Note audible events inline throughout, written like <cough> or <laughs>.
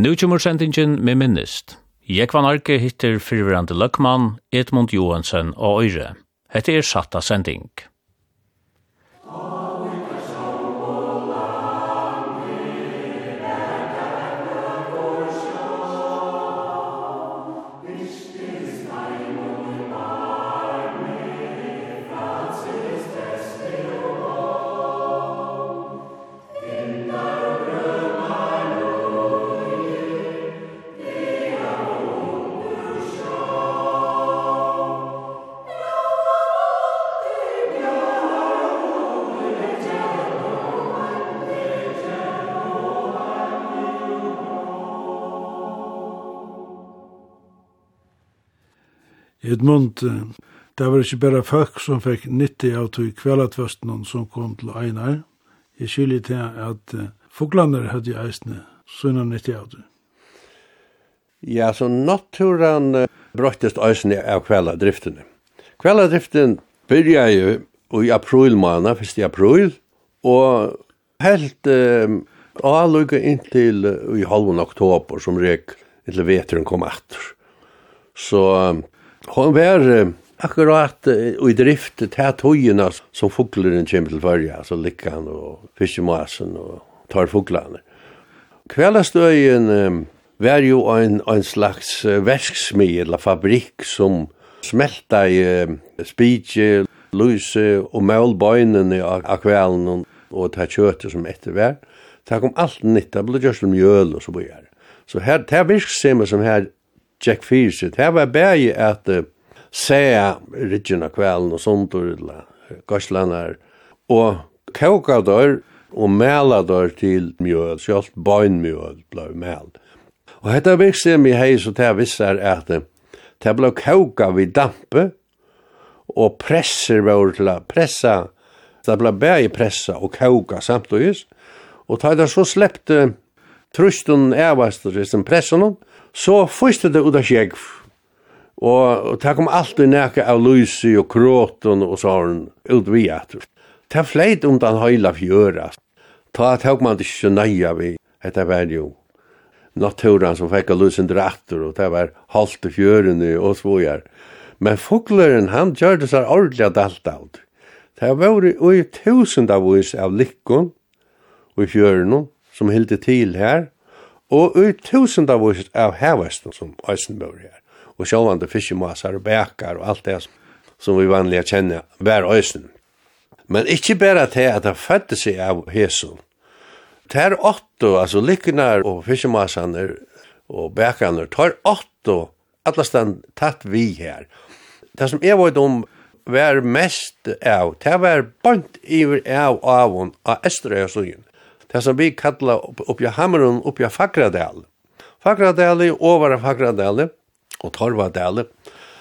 Nu kommer sendingen med minnist. Jekvan Arke hittir fyrirverande løkman Edmund Johansen og Øyre. Hette er satta sending. Edmund, det var ikke bare folk som fikk nytte av tog kvelatvesten som kom til Einar. Jeg skylder til at Foglander hadde eisne sånne 90 av tog. Ja, så naturen brøttest eisne av kveldadriftene. Kveldadriften begynner jo i april måned, 1. april, og helt um, avlugga inntil uh, i halvun oktober som rek, inntil veteren kom etter. Så um, hon var akkurat i drift til tøyene som fugleren kommer til førje, altså likkan og fiskemasen og tar fuglene. Kveldstøyen var jo en, en slags verksmid eller fabrikk som smelta i spidje, luse og målbøynene av kvelden og ta kjøttet som etter hver. Det kom alt nytt, det ble gjørst om mjøl og så bøyer. Så her, det er virksomhet som her Jack Fierce. Det var bæg at uh, se rytjen kvelden og sånt og gorslanar og kauka dør og mæla dør til mjøl, sjálft bøynmjøl blei mæl. Og hetta vekst mi hei så ta vissar at ta blei kauka við dampe og presser var til pressa ta blei bæg pressa og kauka samt og is og ta det så sleppte truston avast og pressen så fyrste det ut av skjegv. Og, og det kom alltid nekka av lysi og kråten og sånn ut vi at. Det fleit om den heila fjøra. Ta tåg man ikke nøya vi. Hette var jo naturen som fikk av lysen drattur og det var halvt i fjørene og svojar. Men fugleren han gjør det så ordentlig at alt av. Det var jo i tusendavis av likkon og i fjørene som hilde til her og ut tusendavis av hævesten som eisen bor her, og sjålvande fiskemasar og bækar og alt det som, som vi vanliga kjenner hver eisen. Men ikkje bare til at det fødde seg av hæsen. Ter åtto, altså lykkenar og fiskemasaner og bækaner, tar åtto allastan tatt vi her. Det som jeg var om var mest av, det var bant iver av avon av Estrøy og Søyen det som vi kallar oppi Hammerun, oppi Fagradal. Fagradal er over Fagradal og Torvadal,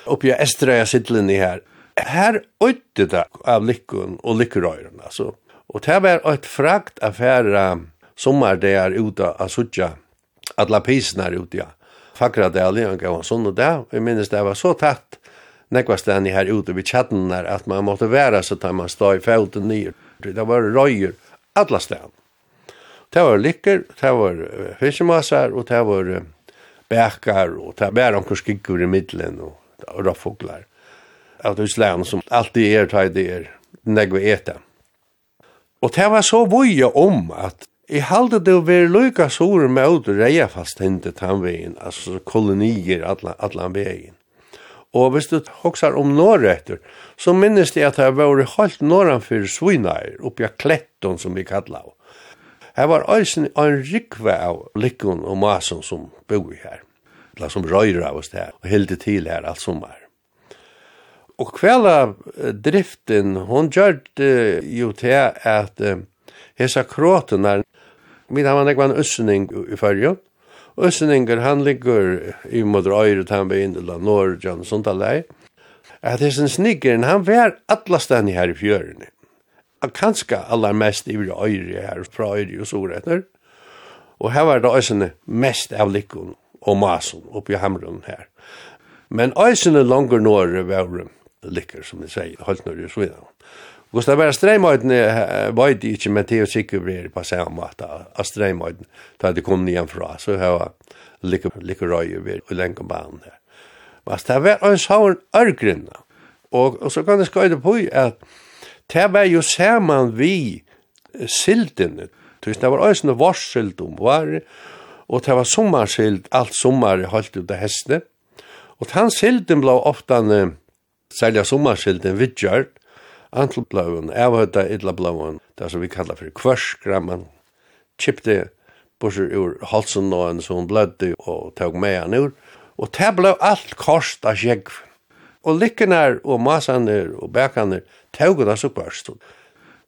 oppi Estreia sidlinni her. Her øyde det av lykken og lykkerøyren, altså. Og det var et frakt affæra sommardagar ute av Sudja, alla pisene ute, ja. Fagradal, han gav en sånn og det, jeg minnes det var så tatt, nekva i her ute vid tjattnar at man måtte være så tar man stå i fjolten nyr. Det var røyer alla stedene. Det var lykker, det var fiskemassar, og det var bækar, og det var anker skikker i middelen, og, og raffoglar. Av det slagene som alltid er, tar det er, negve eta. Og det var så voja om at I halde det å være lykka sore med å reia fast hente tannvegin, altså kolonier atlan vegen. Og hvis du hoksar om norretter, så minnes det at det var holdt norran for svinair, oppi av kletton som vi kallar av. Her var eisen en rikve av likkun og masen som bor her, eller som røyre av oss her, og hilde til her alt sommar. Og kvella driften, hon gjørte jo til at hesa kråtene, min han var nekva en øsning i fyrjo, Øsninger, han ligger i modre øyre, han var inn, eller norr, og sånt alai, at hesen sniggeren, han var atlastan i her i fjørene kanskje aller mest i øyre her, fra øyre og soretter. Og her var det øyne mest av likken og masen oppe i hamren her. Men øyne langer når var likker, som de sier, holdt når det så videre. Hvis det var streimøyden var det ikke, men det er sikkert vi er på samme måte av streimøyden, da det kom nyan fra, så her var likker øyre ved lenge banen her. Men det var en sånn ørgrunna. Og, og så kan jeg skøyde på at det var jo saman vi sildene. Det var også en varsild om var, og det var sommersild, alt sommer holdt ut av hestene. Og den silden ble ofte, særlig sommersilden, vidgjørt, antelblauen, avhøyta idlablauen, det som vi kallar for kvørskrammen, kipte bursur ur halsen og en sånn blødde og tog med han ur, og det ble alt kost av skjegv. Og likkenar og masaner og bækaner taugur det så børst.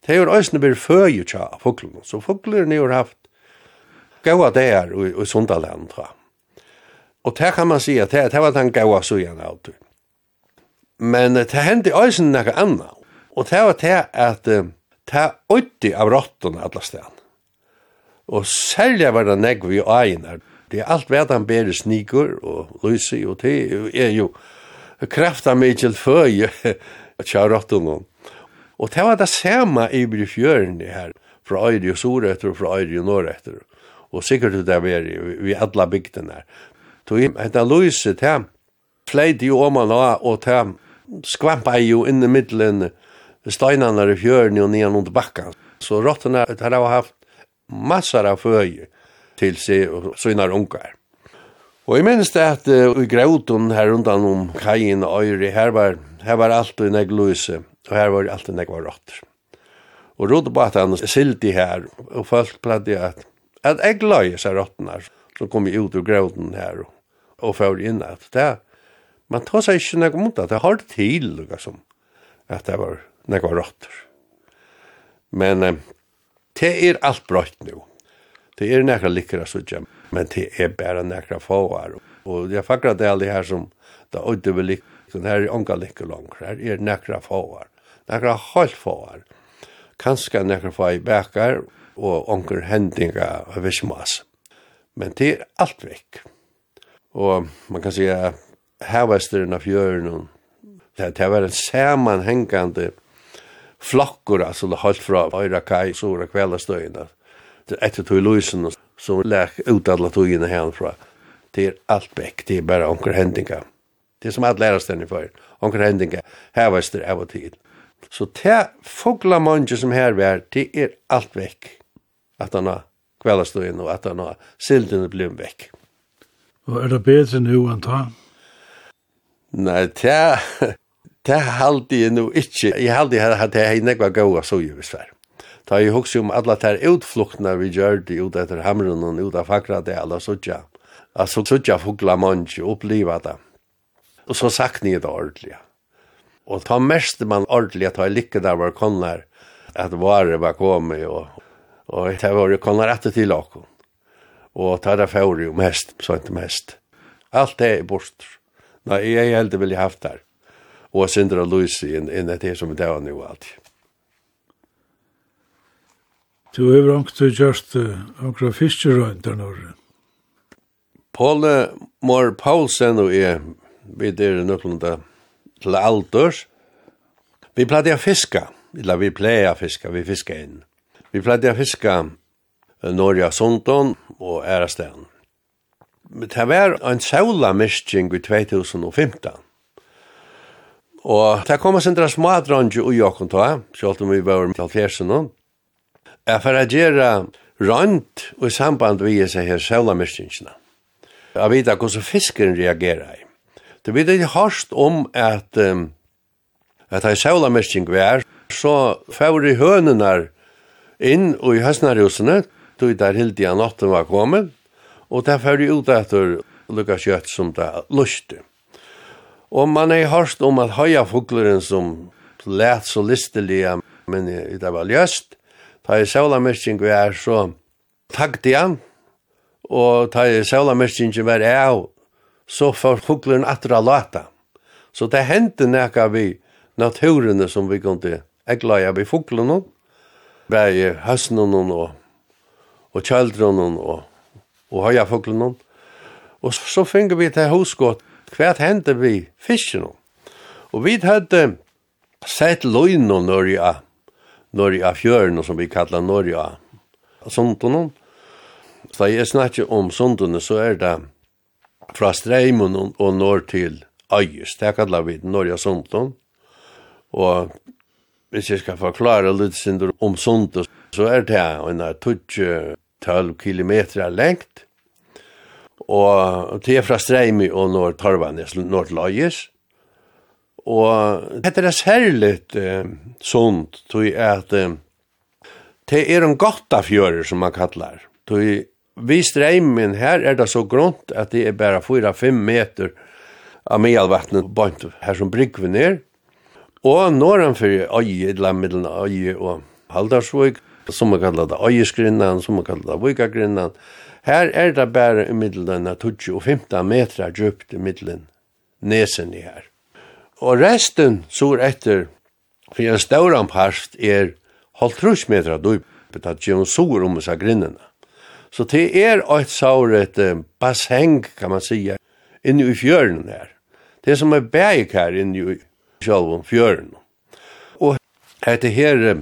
Det er òsne blir føy tja fuglene, så fuglene har haft gaua der og i Sundaland. Og det kan man sige, det, det var den gaua sujan av det. Men det hendte òsne nekka anna, og det var det at det øyde av rottene alle stedene. Og særlig var det negv i øyne. Det er alt vedan beres snigur og lysi og det er jo krafta mykjel føje <laughs> tja råttunum. Og det var det samme i fjørene her, fra Øyre og Soretter og fra Øyre og Norretter. Og sikkert det er vi vi alle bygden her. Så inn etter Louise, det fleit jo om han og det skvampa jo inn i middelen steinene i fjørene og nian under bakkan. Så rottene har haft massar av føje til seg og sina unkar. Og jeg minnes det at uh, i grauten her undan om kajen og øyre, her var, her var alt og nek løse, og her var alt og nek var rått. Og rådde på at han sildi her, og folk pladde at, at jeg løy seg råttene så kom jeg ut ur grauten her, og, og fyr inn at det, man tar seg ikke nek mot at det har til, liksom, at det var nek var rått. Men uh, det er alt brått nå. Det er nekra likra så gjemme men det är bara några fåar. Och jag fackrar det aldrig här som det inte vill lycka. Det här är ånga lycka långt. Här är några fåar. Några halv her Kanske några få i bäkar och ånga hendinga av vismas. Men det är allt väck. Och man kan säga hävasteren av fjøren, det här var en sammanhängande flockor, alltså det er halv fra øyra kai, Sora Kvällastøyna, etter tog lusen, som lär utadla togina hemifrån. Det är allt bäck, det är bara onker händingar. Det är som att lära sig för. Onker händingar, här var det av och tid. Så det fogla mange som her var, det er alt vekk. At han har kvällastugin og at han har sildene blivit vekk. Og er det bedre nu enn ta? Nei, det, det halde jeg nu ikke. Jeg halde jeg at jeg har nekva gåa så jo besvær. Da jeg husker om alle tær utfluktene vi gjør det ut etter hamrun og ut av fakra det alle suttja. Altså suttja fugla mangi, oppliva det. Og så sakni det ordelig. Og ta mest man ordelig, at jeg lykke der var konar, at vare var kommet, og, og ta var konar etter til okko. Og ta det for jo mest, så ikke mest. Alt det er bort. Nei, jeg er heldig vil jeg haft der. Og Sindra Luisi inn, inn det som det var nå alltid. Du har angst til gjørst angra fiskerøyntar norr. Påle Mår Paulsen og jeg, vi er nøklunda til alders. Vi pleide å fiska, eller vi pleide å fiska, vi fiska inn. Vi pleide å fiska Norja Sundon og Ærastein. Det var en saula mysking i 2015. Og det kom en sindra smadrange ui okkon ta, sjalt om vi var til 70 er for å gjøre rønt og i samband vi seg her sjøvlamyrstingsene. Jeg vet ikke hvordan fisken reagerer i. Det vet ikke hardt om at um, at det er ei vi er, så får i hønenar inn og i høstnarhusene, tog der hildi av natten var kommet, og der får de ut etter lukka kjøtt som det luste. Og man er hørst om at høya fugleren som let så listelig, men det var ljøst, Ta i saulamyrking vi er så takt igjen, og ta i vi er av, så får hugleren atra lata. Så det hendte nekka vi naturene som vi kunne eglaja vi fuglene, bare høsnene og, og kjøldrene og, og høya fuglene. Og så, så finner vi til hosgått hva hendte vi fiskene. Og vi hadde sett løgnene når jeg Norja fjøren, som vi kallar Norja sundunnen. Så jeg snakker om sundunne, så er det fra Streimun og norr til Øyes. Det kallar vi Norja sundun. Og hvis jeg skal forklare litt sindur om sundun, så er det en 12 kilometer lengt. Og det er fra Streimi og norr Torvanes, norr til Øyes. Og dette er særligt eh, sunt, tog at eh, det er en gotta fjører som man kallar. Tog vi streimen her er det så grunt at det er bare 4-5 meter av medelvattnet bant her som brygger vi ned. Og norran fyrir øye, eller middelen øye og haldarsvøk, som man kallar det øyeskrinnan, som man kallar det vøykagrinnan. Her er det bare i middelen 12 og 15 meter djupt i middelen nesen i her. Og resten sur etter, for en stauran part er halvtrus meter dyp, at gjør sur om seg grinnene. Så det er et saur et basseng, kan man sige, inne i fjøren her. Det er som er bæg her inne i sjølven fjøren. Og etter her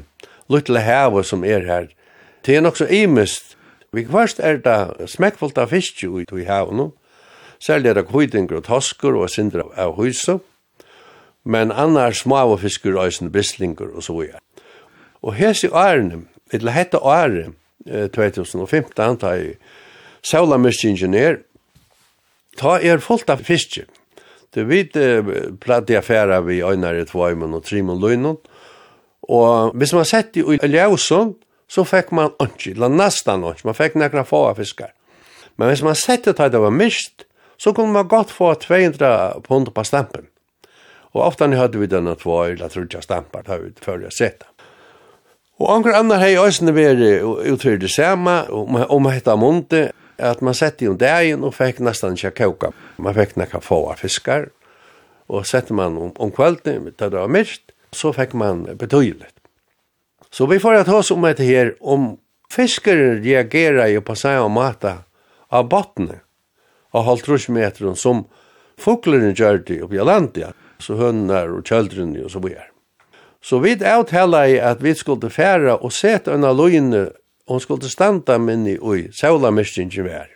luttle havet som er her, det er nok så imest. Vi kvarst er det smekkfullt av fiske ut i havet nå, særlig er det kvidinger og tosker og sindra av huset, men annars små fiskur og bislingur og så videre. Og hese årene, eller hette året, 2015, da jeg Saula Mistingenier, ta er fullt av fiske. Du vet, platt i affæra vi øynar i tvøymen og trimon løgnon, og hvis man sett i Ljøsson, så fikk man ønski, eller nesten ønski, man fikk nekra få av fiskar. Men hvis man sett det at det var mist, så kunne man godt få 200 pund på stampen. Og oftan hadde vi denne två eller trutja stampar, da vi fyrir å sett. Og anker annar hei òsne veri utfyrir det samme, om hetta munte, at man sette jo dagen og fikk nesten ikke koka. Man fikk nekka få fiskar, og sette man om, om kvelden, da det var mist, så fikk man betydelig. Så vi får ta oss om etter her, om fiskar reagerer jo på seg og mata av bottene, av halvtrus meter som fuglerne gjør det oppi landet, så hønner og kjøldrene og så videre. Så vi avtala i at vi skulle færa og sette en løgne, og hun skulle standa minni ui, sævla mistingen vi er.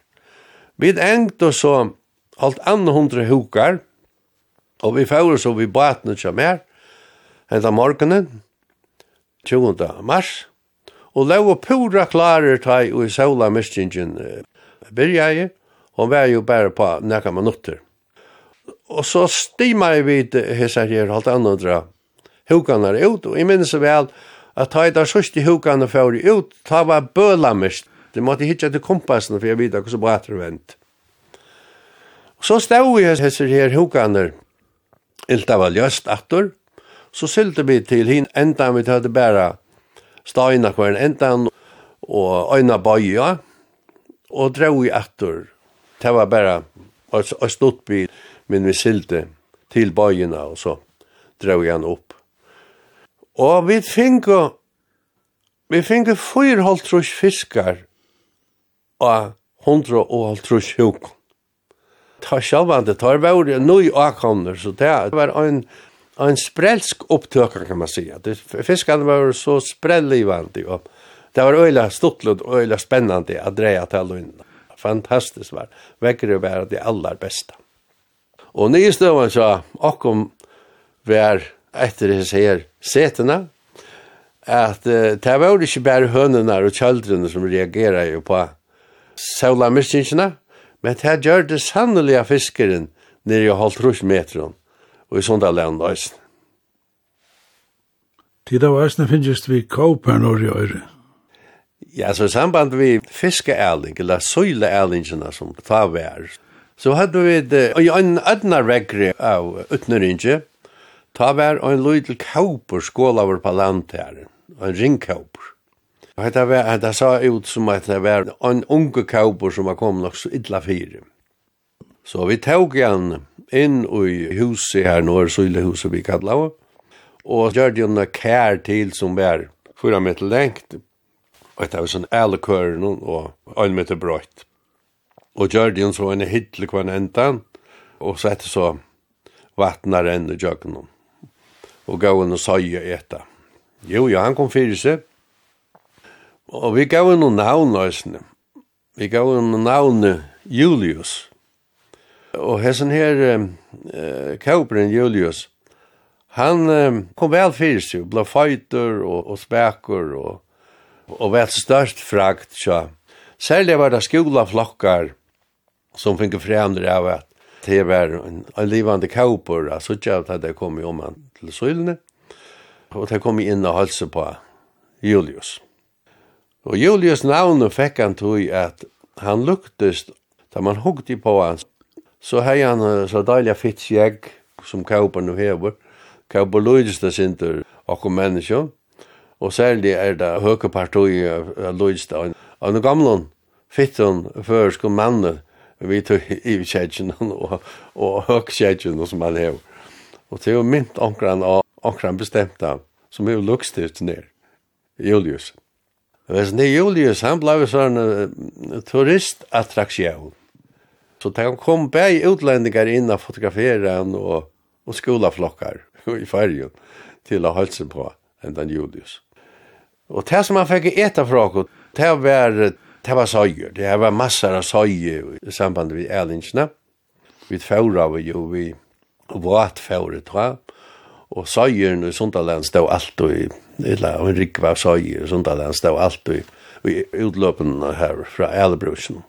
Vi engte så alt andre hundre hukar, og vi færa så vi baten utja mer, enda morgenen, 20. mars, og lau og pura klarer tai ui sævla mistingen uh, byrja i, og vi er jo bare på nekka minutter og så stima jeg vid hessar her, halt andra. dra, hukene ut, og jeg minnes vel at ta i der sørste hukene fyrir ut, ta var bøla mest, det måtte hitja til kompassen for jeg vet hvordan bra var vent. Så stau vi hessar her hukene, ilta var ljøst atter, så sylte vi til hin enda vi tøyde bæra steina kvar enda og øyna bøya, og drau i atter. Det var bæra og stått bil men vi silde til bøyene, og så drog han opp. Og vi finke, vi finke fyr halvtrus fiskar og hundra og halvtrus hukon. Ta sjalvande, ta var nøy akamner, så det var en, en sprelsk opptøk, kan man sija. Fiskarna var så sprellivande, og det var øyla stortlund og øyla spennande at dreia til all Fantastisk var. Vekkere var det aller beste. Og nye støvann så okkom vær etter det her setene, at uh, det var ikke bare hønene og kjøldrene som reagerer jo på saula mistingsene, men det gjør det sannelig av fiskeren nere i halvtrus meteren og i sånne land også. Tid av æsne finnes vi kåper og i øyre. Ja, så i samband vi fiskeærling, eller søyleærlingene som det var vært, Så hadde vi det, og en ødna regri av utnerinje, ta var en lydel kauper skålaver på landet her, en ringkauper. Og hetta var, hetta sa ut som at det var en unge kauper som var kommet nok så illa fire. Så vi tog igjen inn i huset her, nå er søylehuset vi kallet av, og gjør det en kær til som var fyra meter lengt, og det var sånn ælekøren og en meter brøyt og gjør det så en hittel kvann enda, og så etter så vattnet renn i jøkken, og gav henne søye etter. Jo, ja, han kom fyrir seg, og vi gav henne navn, vi gav henne navn Julius, og hessen her, eh, Kauperen Julius, han eh, kom vel fyrir seg, ble fighter og, og speker, og, og vel størst frakt, så. Særlig var det skolaflokkar, som fick förändra av att det var en, en livande kaupor så jag att det kom om han till Sylne och det kom in och hälsa på Julius. Och Julius navn fick han tog att han luktest där man huggde på han så hej han så deilig fitt skjegg som kauper nu hever Kauper lojdes det inte och människor og særlig er det høyke partiet av det. Og den gamle fitten føreske mannen vi tog i kjedjen og, og høkkjætjen som han hev. Og det er jo mynt omkran og omkran bestemta som er lukstyrt ned, Julius. Hvis det Julius, han blei sånn uh, turistattraksjon. Så det kan kom bare utlendingar inn og fotografere han og, og skolaflokkar i <laughs> fargen til å halsen på enn den Julius. Og det som han fikk eta fra det var det var søyer. Det var massor av søyer i samband med ælingsene. Vi færa vi jo, vi vart tror jeg. Og søyerne i Sundaland stod alt og i, eller en rikva søyer i Sundaland stod alt og i, i utløpen her fra ærlebrusjen.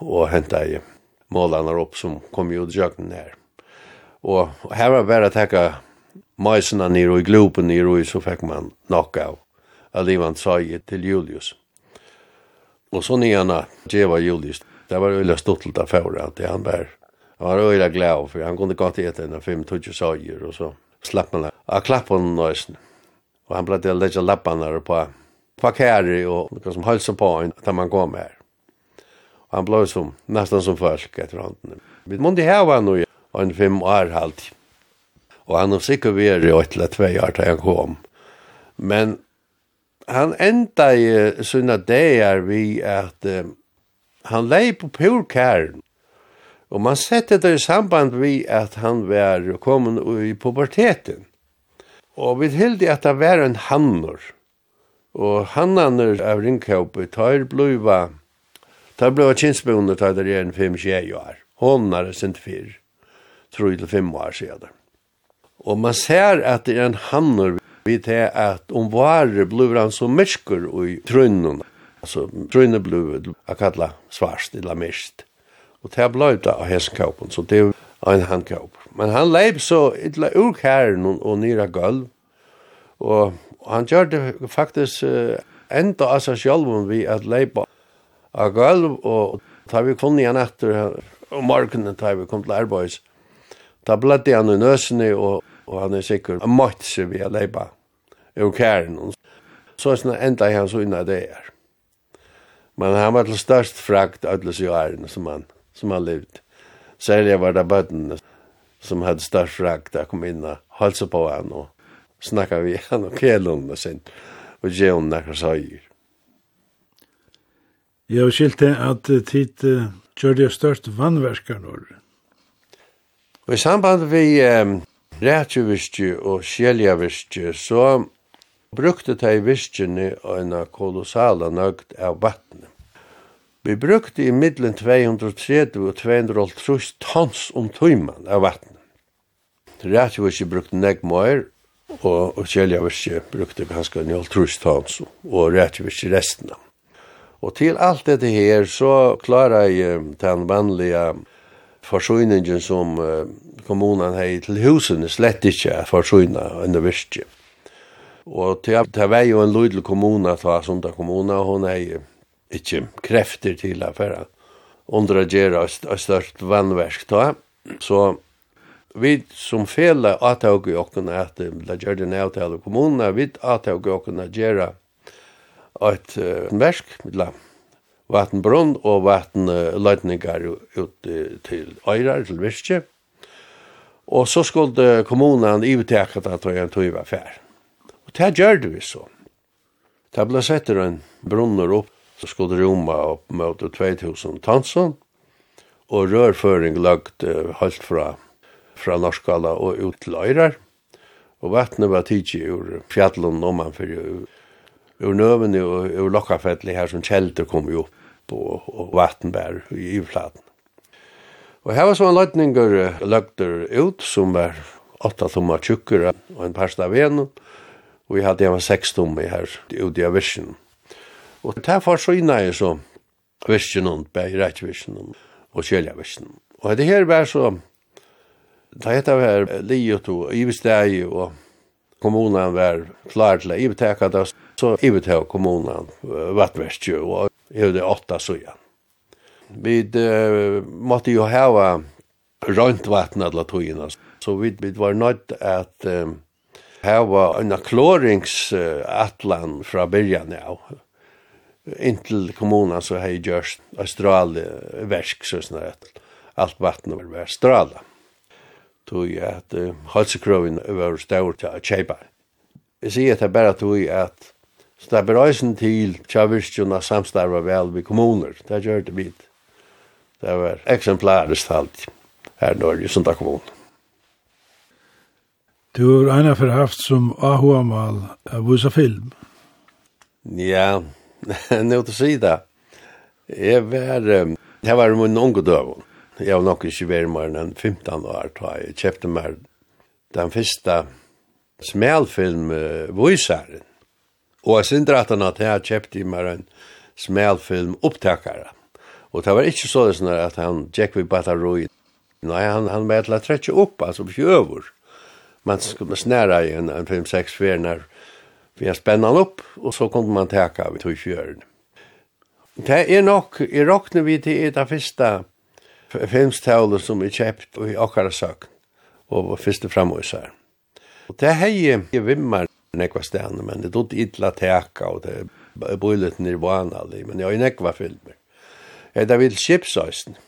Og hentet i målene opp som kom jo til jøkken her. Og, her var bare å takke maisene nere og i glopen nere og i så fikk man nokka av. Alivan sa til Julius. Og så nyana, Jeva Julius, det var øyla stottelt av færa, at han var, han var øyla glad, for han kunne godt ete enn fem tutsi sager, og så slapp man av klappen nøysen. Og han blei til legja lapparna på på kæri, og noe som halsa på en at man kom her. Og han blei som, nesten som folk etter hånden. Vi måtte hava han og en fem år halvt. Og han har sikkert vært i 8-2 år til han kom. Men han enda i sina dagar vi at um, han lei på purkæren. Og man sette det i samband vi at han var kommet i puberteten. Og vi hildi at det var en hannor. Og hannaner av ringkjøpet tar bliva tar bliva kinsbegående tar det igjen 5-6 år. Hon er sin fyr. Tror jeg til fem år siden. Og man ser at det er en hannor vi til at om varer blir han så mysker i trønnen. Altså, trønnen blir jeg kalla svarst eller mist. Og det ble ut av hesenkåpen, så det var en handkåp. Men han leip så ytla ur kæren og nyra gulv. Og han gjør det faktisk enda av seg selv om vi at leipa av gulv. Og da vi kom igjen etter, og morgenen da vi kom til arbeids, da bladde han i nøsene og, og han er sikker møtt seg vi at leipa og kæren. Så er det enda han så unna det er. Men han var til størst frakt ødeles i årene som han, som han levde. Særlig var det bøttene som hadde størst frakt da kom inn og halsa på han og snakka vi <laughs> han og kjellunne sin og gjevn nekka søyer. Jeg har skilt det at tid uh, gjør det størst vannverskar når. Og i samband vi um, rettjøviske og skjeljaviske så brukte de i virkene en kolossala nøgd av vattnet. Vi brukte i middelen 230 og 230 tons om tøyman av vattnet. Rett var ikke brukt negg mer, og, og kjelja var ikke brukte ganske 0 tons, og rett var ikke resten av. Og til alt dette her så klarar jeg den vanliga forsøgningen som kommunen har til husen slett ikke forsøgnet under virkje. Og det var jo en lydel kommune, det var Sunda kommune, og hun er ikke krefter til affæra. å gjerra et størst vannversk ta. Så vi som fele atavg i okkuna at la gjerra en avtale kommunene, vi atavg i at gjerra et versk, la vattenbrunn og vattenløytningar ut til øyrar, til virke. Og så skulle kommunan ivetekket at det var en fær det gjør vi så. Det ble setter en brunner opp, så skulle Roma opp mot 2000 tansen, og rørføring lagt uh, helt fra, fra Norskala og ut til Øyrar, og vattnet var tidsi ur fjallen omanfyr, fyrir ur nøvene og ur lokkafettelig her som kjelder kom jo opp, og, og vatten bær i ivflaten. Og her var så en løytninger uh, lagter ut, som var åtta tomma tjukker og en parst av venen, Og jeg hadde hjemme seks tomme her, ute av virsen. Og det var så inne jeg så, virsen og bæg rettvirsen og kjeljavirsen. Og det her var så, det hette var livet og ivesteg og kommunen var klar til å ivetekke det, så ivetekke kommunen vattverket og jeg hadde åtta søya. Vi uh, måtte jo hava rønt vattnet alle togene, så vi, vi var nødt at um, Her var en kloringsatlan uh, fra byrjan av. Inntil kommunen så hei gjørst Australia versk, så sånn at Alt vattnet var Australia. Tog at uh, halsekroven var stavr til å kjeipa. Jeg sier at jeg bare tog at Så det er eisen til tjavirstjona samstarva vel vi kommuner. Det gjør det bit. Det var eksemplariskt alt her i Norge, Sunda kommun. Du har ena för haft som AHA-mal av vissa film. Ja, <laughs> nå til å si det. Jeg var, jeg var min unge døv. Jeg var nok ikke vært mer enn 15 år, tror jeg. Jeg kjøpte meg den første smelfilm uh, Voisaren. Og jeg synes at han at jeg kjøpte meg en smelfilm opptakere. Og det var ikke så sånn at han gikk vi bare roi. Nei, han, han var til å annet opp, altså på fjøver man skulle snära i en, en 5-6 fyr när vi har spännat upp och så kunde man täcka vid tog fjörn. Det är nog, i rocknar vi till det första filmstävlet som vi köpt i åkara sak och första framhållsar. Och det här är ju vimmar nekva stjärnor, men det dog illa täcka och det är bojlet nirvana, men jag är nekva filmer. Det är vill chipsöjsen. Mm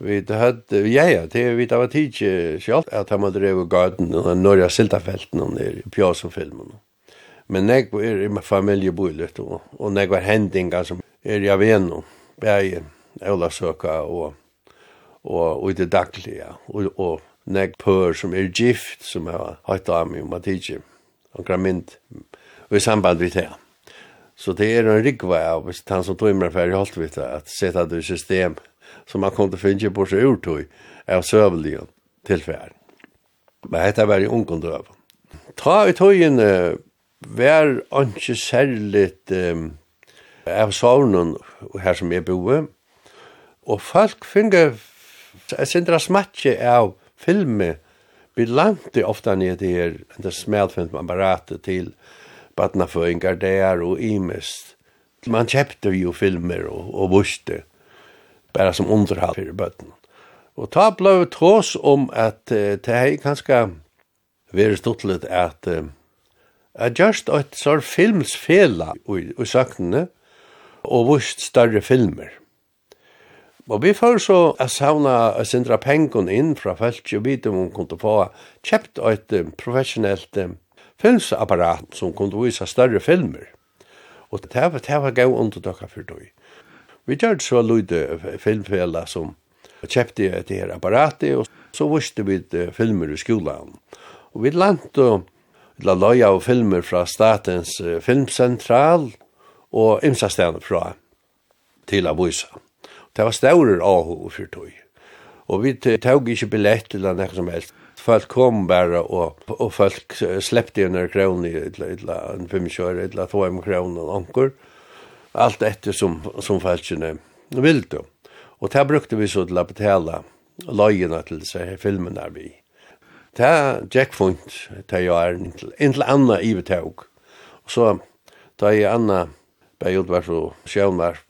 Vi hadde, ja, ja, det vi da var tidsi selv, at han måtte drevet gaten og den norra siltafelten og nere i pjasumfilmen. Men jeg er i familjeboilet og, og jeg var hendinga som er i avenu, Ola Søka, og, og, og i det daglige, og, og jeg pør som er gift, som jeg har hatt av meg om at tidsi, og gramint, og i samband vi det. Så det er en rikva av, han som tog meg for i holdt vi det, at sette det i systemet, som man kunde finne på seg urtøy av søvelige tilfær. Men dette var i ungkondøv. Ta i tøyene var ikke særlig um, av sovnen her som jeg boer, og folk finner jeg sindra smatje av filme vi langt ofta ned i her enn det smelfint man bare til badnaføyngar der og imest man kjepte jo filmer og, og vuste bara som underhalt fyrir bøtten. Og ta blei tås om at uh, det hei kanska veri stuttlet at uh, at just et sår filmsfela i, i saknene og vust større filmer. Og vi får så a sauna a sindra pengon inn fra felt og om hun kunne få kjept et professionelt filmsapparat som kunne vise større filmer. Og det var, det var gau undertaka for døy. Vi gjør så lydde filmfela som kjøpte et her apparatet, og så viste vi filmer i skolan. Og vi lante la loja av filmer fra Statens filmcentral og imsastene fra til Abuisa. Det var staurer AHO for tog. Og vi tog ikke billett eller noe som helst. Folk kom bare, og, og folk sleppte under kroner, eller en femkjør, eller to kroner, og anker. Og allt etter som, som falskene vilde. Og det brukte vi så til å betale løyene til filmen filmene vi. Det gikk fint til jeg er inntil Anna i betag. Og så da jeg Anna ble var så sjøvnar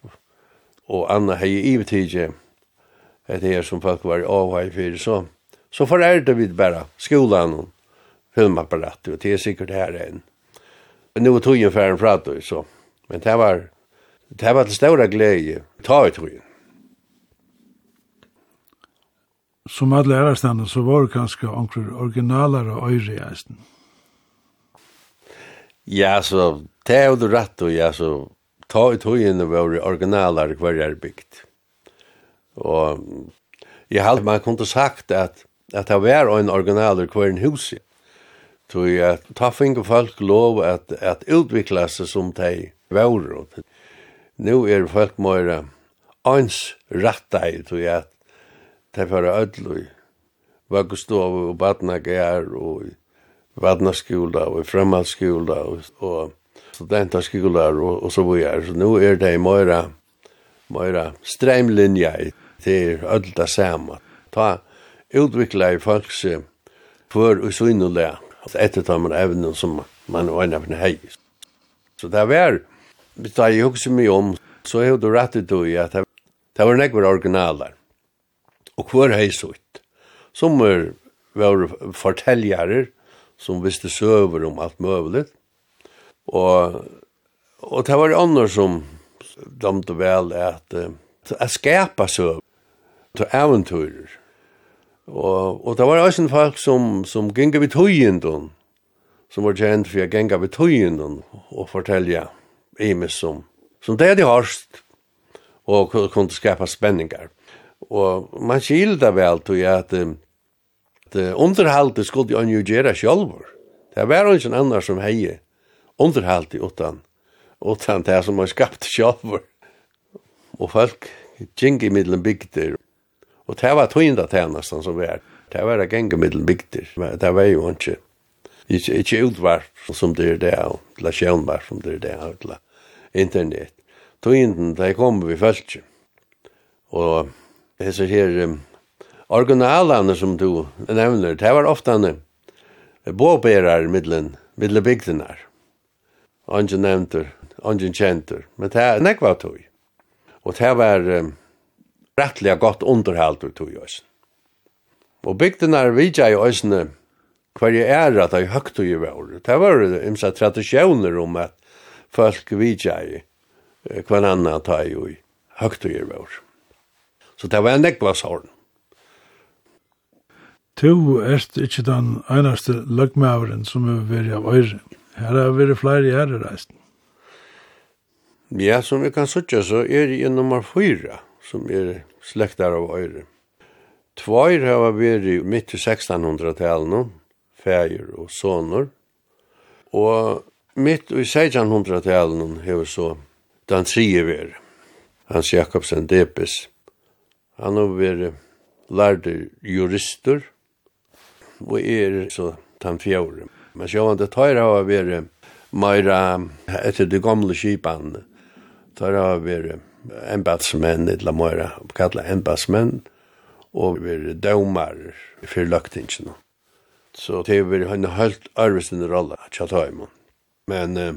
og Anna hei i betidje det är som folk var avhøy for så så forærte vi bare skolan og filmapparatet og det er sikkert her enn. Men nå tog jeg en færen fra det så. Men det var Det var til ståra glede, ta i tog. Som alle ærestene, så var det ganske omkring originaler og øyre i eisen. Ja, så det er jo det rett, og ja, så ta i tog inn var originaler hver er bygd. Og jeg hadde man kunne sagt at, at det var en originaler hver en hus. Så jeg ta finger folk lov at, at utvikla seg som de var. Og nu er folk møyre ans ratta i ja. at det fyrir ödlu i vaggustov og badnagar og i vadnaskola og i framhaldsskola og, og studentarskola og, og så vidare. Så nu er det møyre møyre streimlinja til til ödla sama. Ta utvikla i folk se för och så inne där. Att evnen som man var inne på hej. Så där var Da jeg husker mye om, så er det rett ut i at det var nekvar originaler. Og hver heis ut. Som er var fortelljere, som visste søver om alt mulig. Og, og det var andre som dømte vel at jeg skapa søver til eventyrer. Og, og det var også en folk som, som gikk ved tøyendun, som var kjent for å gikk ved tøyendun og fortelja imes som, som det de hørst, og kunne skapa spenningar. Og man skilda vel til at, det underhaltet skulle han jo gjøre sjálfur. Det var ikke en annar som hei underhaltet utan, utan det som man skapte sjálfur. Og folk gikk i middelen bygder. Og det var tøynda tjenestan som var. Det var gikk i middelen bygder. Det var jo ikke, ikke, ikke utvarp som det er det, eller sjønvarp som det er det, eller internet. Tøyinden, de kom vi følt Og hese her um, originalene som du nevner, det var ofte en båbærer middelen, middelen bygdenar. Ongen nevnter, ongen kjenter, men det er nekva tøy. Og det var um, rettelig godt underhalt ut tøy også. Og bygdenar vidja i øsne hver jeg er at jeg høgt tøy var. Det var imsa tradisjoner om at folk vidtjei hver annan ta jo i vår. Så det var en nekva sorn. Tu erst ikkje den einaste løgmaveren som er veri av øyre. Her har veri flere herre reisten. Ja, som vi kan sutja så er det nummer fyra som er slektar av øyre. Tvair har veri mitt i 1600-talen, fæger og sonur, Og Mitt i 1600-talen hever så den tredje ver, Hans Jakobsen Depes. Han har vært lærde jurister, og er så den fjore. Men sjåan det tar av å være meira etter de gamle kipan, tar av å være embatsmenn, eller meira kalla embatsmenn, og være dømar for løktingene. Så det er en helt arvisen rolle at jeg tar imot. Men uh,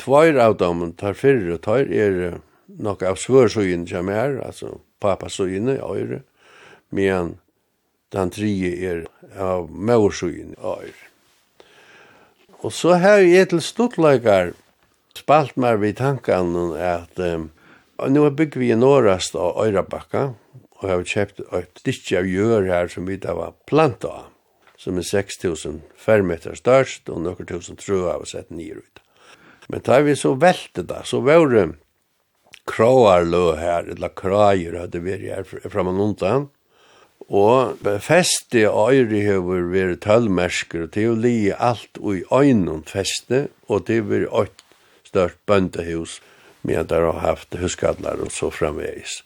tvær av dem tar fyrre, tar er nok av svørsøyen som er, altså papasøyene, øyre, men den tredje er av maursøyen, øyre. Og så har jeg til stortleikar spalt meg ved tanken at um, nu bygger vi i Nårast av Øyrabakka, og jeg har kjøpt et ditt av gjør her som vi da var planta av som er 6000 fermeter størst og nokkur tusen tru av å sette nye ut. Men da vi så velte da, så var det kroarlø her, eller krajer hadde vært her fram og undan, og feste øyre har vært tølmersker, og det er li alt og i øynene feste, og det er jo et størt bøndehus, med der har haft huskadlar og så framvegis.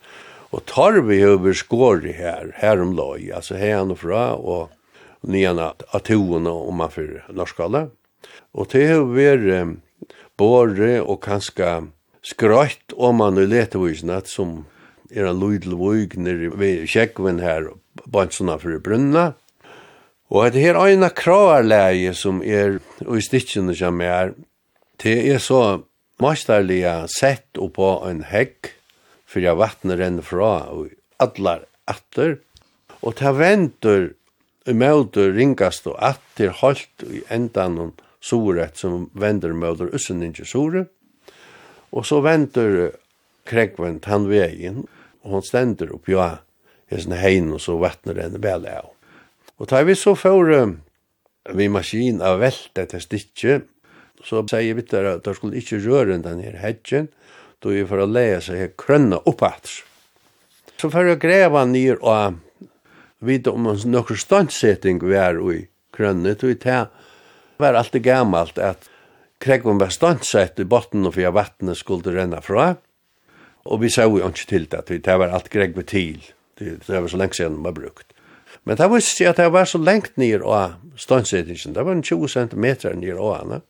Og tar vi over skåret her, her om løy, altså her og fra, og nyan av toene om man for norskala. Og det har vært båre og kanskje skrøyt om man i letevisene som er en lydelvøyg nere ved kjekkven her, bare sånne for brunna. Og det her øyne kravarleie som er i stikkene som er, det er så masterlige sett på en hegg, for jeg vattnet renner fra og adlar atter, og ta ventur møter ringast og at til holdt i endan og soret som vender møter ussen ikke sore. Og så vender krekvent han vegin, og hon stender oppi ja, sin hegn og så vattner den vel av. Og tar vi så for vi maskin av velte til stikje, så sier vi der at der skulle ikke røre den her hedgen, då vi for å leie seg krønne oppatt. Så for å greva nir og vite om hans nokkur standsetting var i krønne, tog det var alltid gammalt at kregvun var standsett i botten og fyrir vattnet skulle renna fra, og vi sa jo ikke til det, tog det var alt kregve til, det var så lengt siden man brukt. Men det visste seg at det var så lengt nir av standsettingen, det var en 20 cm nir av henne,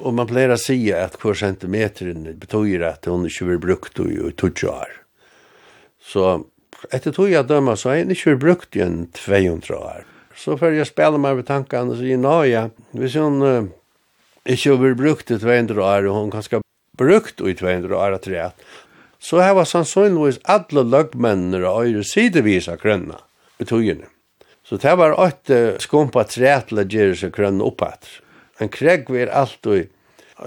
og man pleier å si at hver centimeter betyr at hun ikke vil brukt i 20 år. Så etter tog jeg dømmer, så er jeg ikke brukt igjen 200 år. Så før jeg spiller meg ved tankene, så sier jeg, nå ja, hvis hun uh, ikke har brukt i 200 år, og hun kan skal brukt i 200 år etter det, så har var sannsynligvis alle løgmennene og øyre sidevis av grønne i togene. Så det var åtte skumpa tre til å gjøre seg grønne oppatt. En kregg var alltid,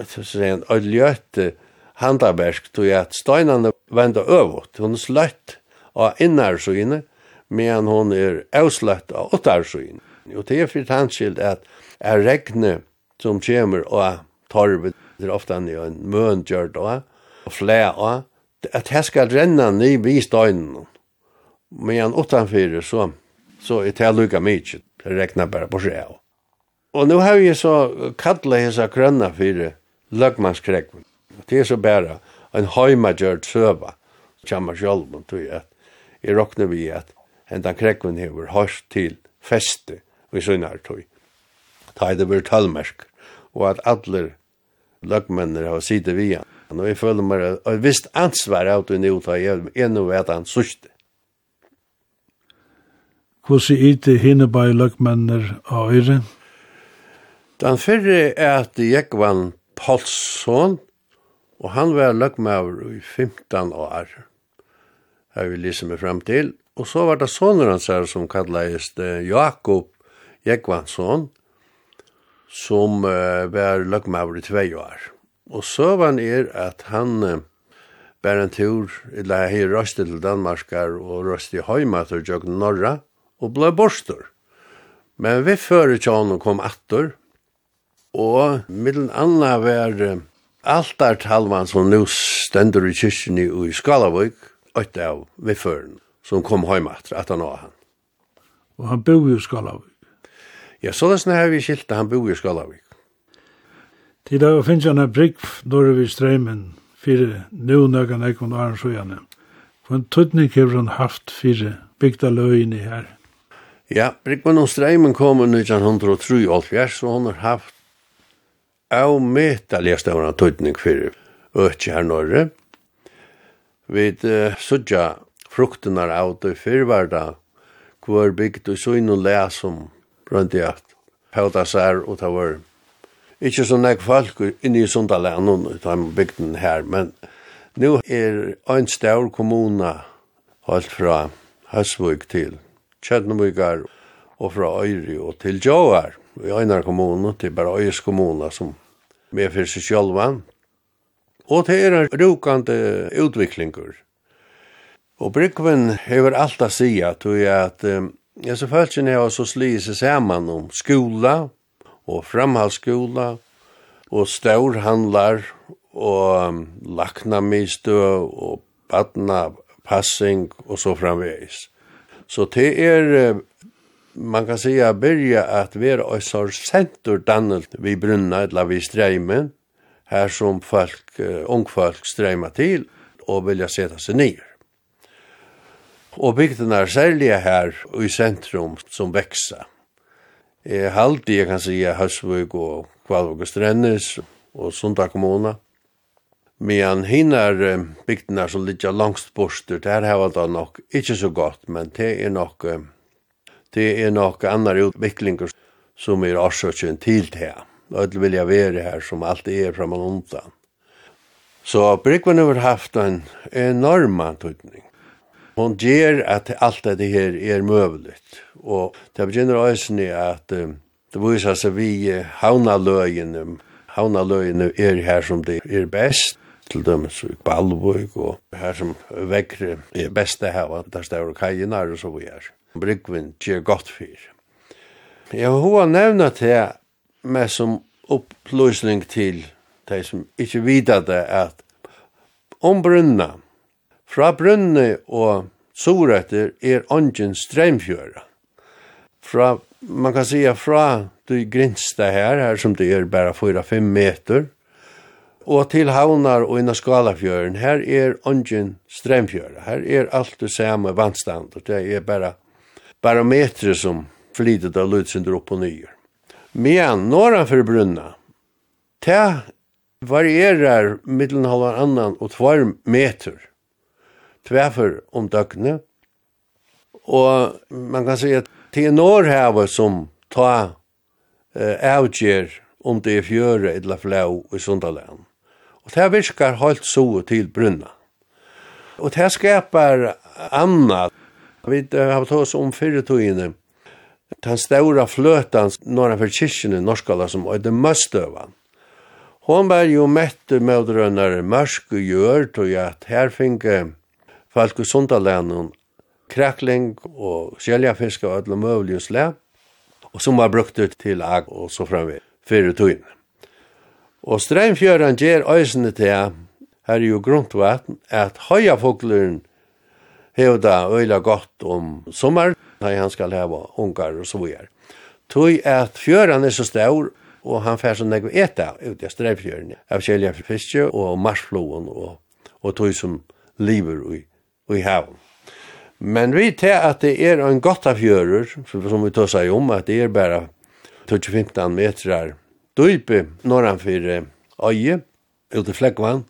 så sier han, og ljøte tog tog at støynene vende øvått, hun sløtt, av innarsøyene, men hon er avsløtt av åttarsøyene. Og det er for tanskilt at er regne som kommer av torvet, det er ofte en møn møngjørt av, og flæ av, at her skal renne ny vi støynen. Men åttanfyrir så, så er det lukket mye, det regner bare på seg av. Og nu har vi så kallet hessa krønna fyrir løgmannskrekven. Det er så bare en høymagjørt søva, kjammer sjálf, tog jeg at jeg råkner vi at enda krekven hever hørst til feste i sønner tog. Ta er det var tallmerk, og at alle løgmennene har sitte vi han. Og jeg føler meg et visst ansvar av det nå, da jeg er noe vet han sørste. Hvordan er det henne bare løgmennene av øyre? Den fyrre er at jeg var Paulsson, og han var løgmennene i 15 år har vi lyst meg frem til. Og så var det sonen hans her som kallades Jakob Jekvansson, som uh, var løgmaver i tvei år. Og søvann er at han uh, bär en tur, eller han røst til Danmarkar og røst i Høymater og Norra, og ble borstor. Men vi fører tjan og kom atter, og middelen anna var uh, altartalvan som nu stender i kyrkjen i Skalavøk, ett av vid förn som kom hem efter att han har han. Och han bor i Skalavik. Ja, så det snäv vi skilt han bor i Skalavik. Till där finns en brygg då vi strömmen för nu några någon år så gärna. Vad tutning har han haft för bygda löjen här. Ja, Brickman og Streimen kom i 1903 og så hun har haft av avmetelig større tøytning for økje her Norge. Vi uh, sudja fruktene av det fyrverda, hvor bygd og søgn og lea som i at pauta sær og ta var. ikke så nek folk inni i Sundalen og ta bygden her, men nu er ein staur kommuna alt fra Høsvøk til Kjernvøkar og fra Øyri og til Joar i Øynar kommuna til bare Øyers kommuna som med for seg sjølvan Og det er en rukande utviklingur. Og Brygven hever alt a sia, tog jeg at um, jeg så følelsen hever så slige seg saman om skola og framhalsskola og staurhandlar og um, laknamistø og badna passing og så framvegis. Så det er, man kan säga börja at vi er oss har dannelt vi brunna, eller vi streimen, her som folk, ungfolk streyma til og vilja seta seg nyer. Og bygden er særlig her i sentrum som veksa. Jeg halde, jeg kan sige, Høsvøk og Kvalvåg og Strennes og Sunda kommuna. Men hinnar bygdene som ligger langst borster, der har det nok ikke så godt, men det er nok, det er nok andre utviklinger som er årsøkjen til det her öll vilja være her som alt er framan undan. Så Brygvan har haft en enorma tydning. Hon ger at alt det her er møvligt. Og det begynner øyne at um, det viser seg vi havnaløyene. Havnaløyene er her som det er best til dømes i Balvøk og her som vekkere er beste her, der står kajinar og så vi er. Brygvin gjør godt fyr. Jeg har hva nevna til med som upplösning til de som ikke vidar det at om brunna, fra brunna og soretter er ongen strømfjøra. Fra, man kan sija fra du grinsta her, her som det er bare 4-5 meter, og til havnar og inna skalafjøren, her er ungen stremfjøren, her er alt det samme vannstand, og det er bare barometre som flytet av lutsynder opp og nyer. Men norranför brunna, det varierar middelen halvan annan og tvar meter. Tvärför om døgnet. Og man kan si at det är norrhavet som tar eh, avgjer om det er fjöre eller flau i Sundaland. Og det virkar helt så til brunna. Og det skapar annat. Vi har tås om fyrretøyene den stora flötan norra för kyrkan i Norskala som är det möstövan. Hon var ju mätt med drönare mörsk och gör tog jag att här finge folk och sundalänen kräkling och skäljafisk och ödla mövlig slä och som var brukt ut till ag och så framvid fyra tog Og streimfjøran gjør øysene til her er jo grunnvatn at høya hevda øyla godt om sommar när han skal leva ungar och så vidare. Tog at fjöran er så stor og han fær så något eta ut i strävfjören. Av kjelja för fiske og marsfloen og, og tog som lever i, i haven. Men vi tar at det er en gott av fjører, som vi tar seg om, at det er bare 12-15 metrar dype norranför øye, ute i fläckvann.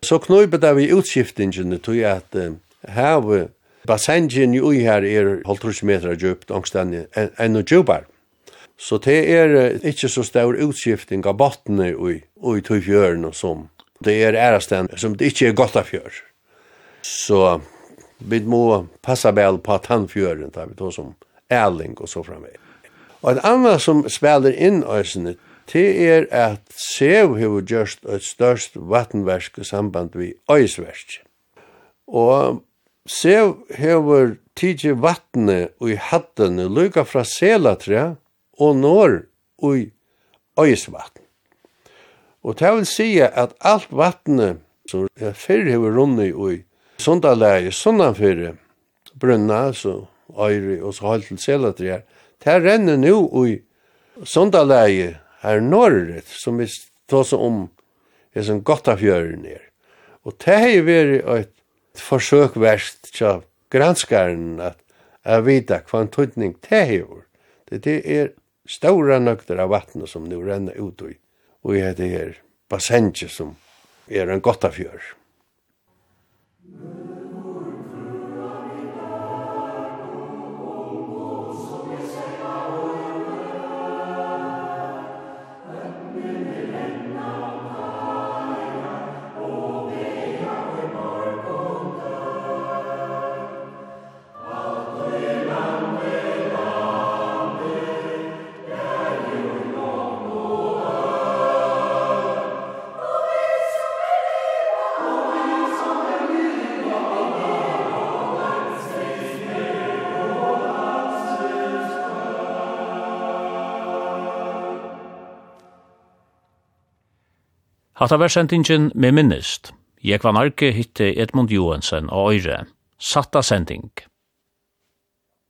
Så knöjpet där vi utskiftningen til at uh, havet Bassengen jo i her er halvtrus meter djupt, angstendig, enn og djupar. Så det er ikke så stor utskifting av bottene i, i tøyfjøren og som. Det er æresten som det ikke er godt av fjør. Så vi må passa vel på at han fjøren, da vi tar som ærling og så framme. Og et annet som spiller inn øsene, det er at Sev har gjort et størst vattenversk i samband med øysversk. Og Sev hever tidsi og i hattene luka fra selatrea og norr i øyesvatn. Og det vil si at alt vatne som fyrr hever runni i sundalæge, sunnanfyrre, brunna, så øyri og så holdt til selatrea, det renner nu i sundalæge her norret, som vi tås om er som gotta fjøren er. Og det har vært et forsøkverst til granskaren at, at vet hva en tøytning det hever. Det, er store nøkter av vattnet som nu renner ut i, og jeg heter her bassenge som er en gottafjør. Musik Hatta var sendingen med minnest. Jeg var narki hitte Edmund Johansen og Øyre. Satta sending.